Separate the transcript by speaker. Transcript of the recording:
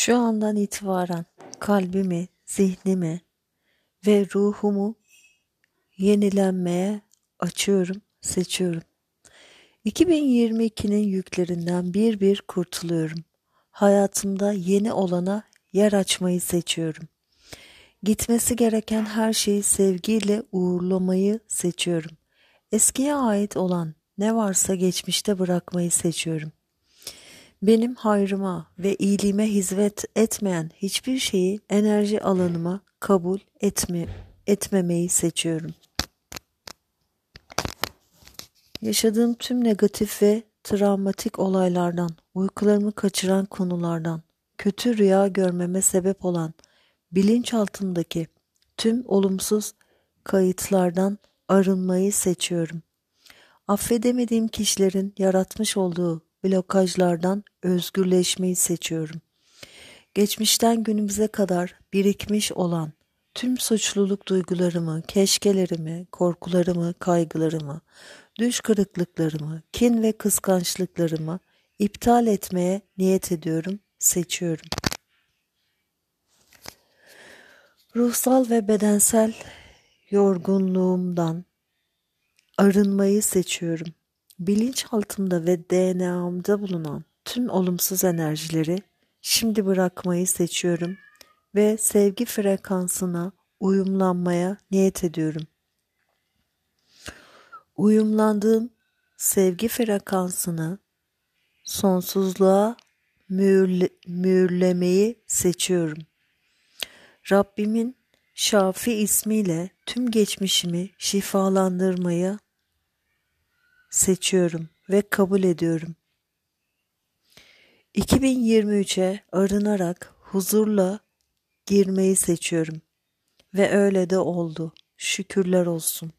Speaker 1: Şu andan itibaren kalbimi, zihnimi ve ruhumu yenilenmeye açıyorum, seçiyorum. 2022'nin yüklerinden bir bir kurtuluyorum. Hayatımda yeni olana yer açmayı seçiyorum. Gitmesi gereken her şeyi sevgiyle uğurlamayı seçiyorum. Eskiye ait olan ne varsa geçmişte bırakmayı seçiyorum. Benim hayrıma ve iyiliğime hizmet etmeyen hiçbir şeyi enerji alanıma kabul etme, etmemeyi seçiyorum. Yaşadığım tüm negatif ve travmatik olaylardan, uykularımı kaçıran konulardan, kötü rüya görmeme sebep olan bilinçaltımdaki tüm olumsuz kayıtlardan arınmayı seçiyorum. Affedemediğim kişilerin yaratmış olduğu blokajlardan özgürleşmeyi seçiyorum. Geçmişten günümüze kadar birikmiş olan tüm suçluluk duygularımı, keşkelerimi, korkularımı, kaygılarımı, düş kırıklıklarımı, kin ve kıskançlıklarımı iptal etmeye niyet ediyorum, seçiyorum. Ruhsal ve bedensel yorgunluğumdan arınmayı seçiyorum. Bilinçaltımda ve DNA'mda bulunan tüm olumsuz enerjileri şimdi bırakmayı seçiyorum ve sevgi frekansına uyumlanmaya niyet ediyorum. Uyumlandığım sevgi frekansını sonsuzluğa mühürle, mühürlemeyi seçiyorum. Rabbimin Şafi ismiyle tüm geçmişimi şifalandırmayı seçiyorum ve kabul ediyorum. 2023'e arınarak huzurla girmeyi seçiyorum ve öyle de oldu. Şükürler olsun.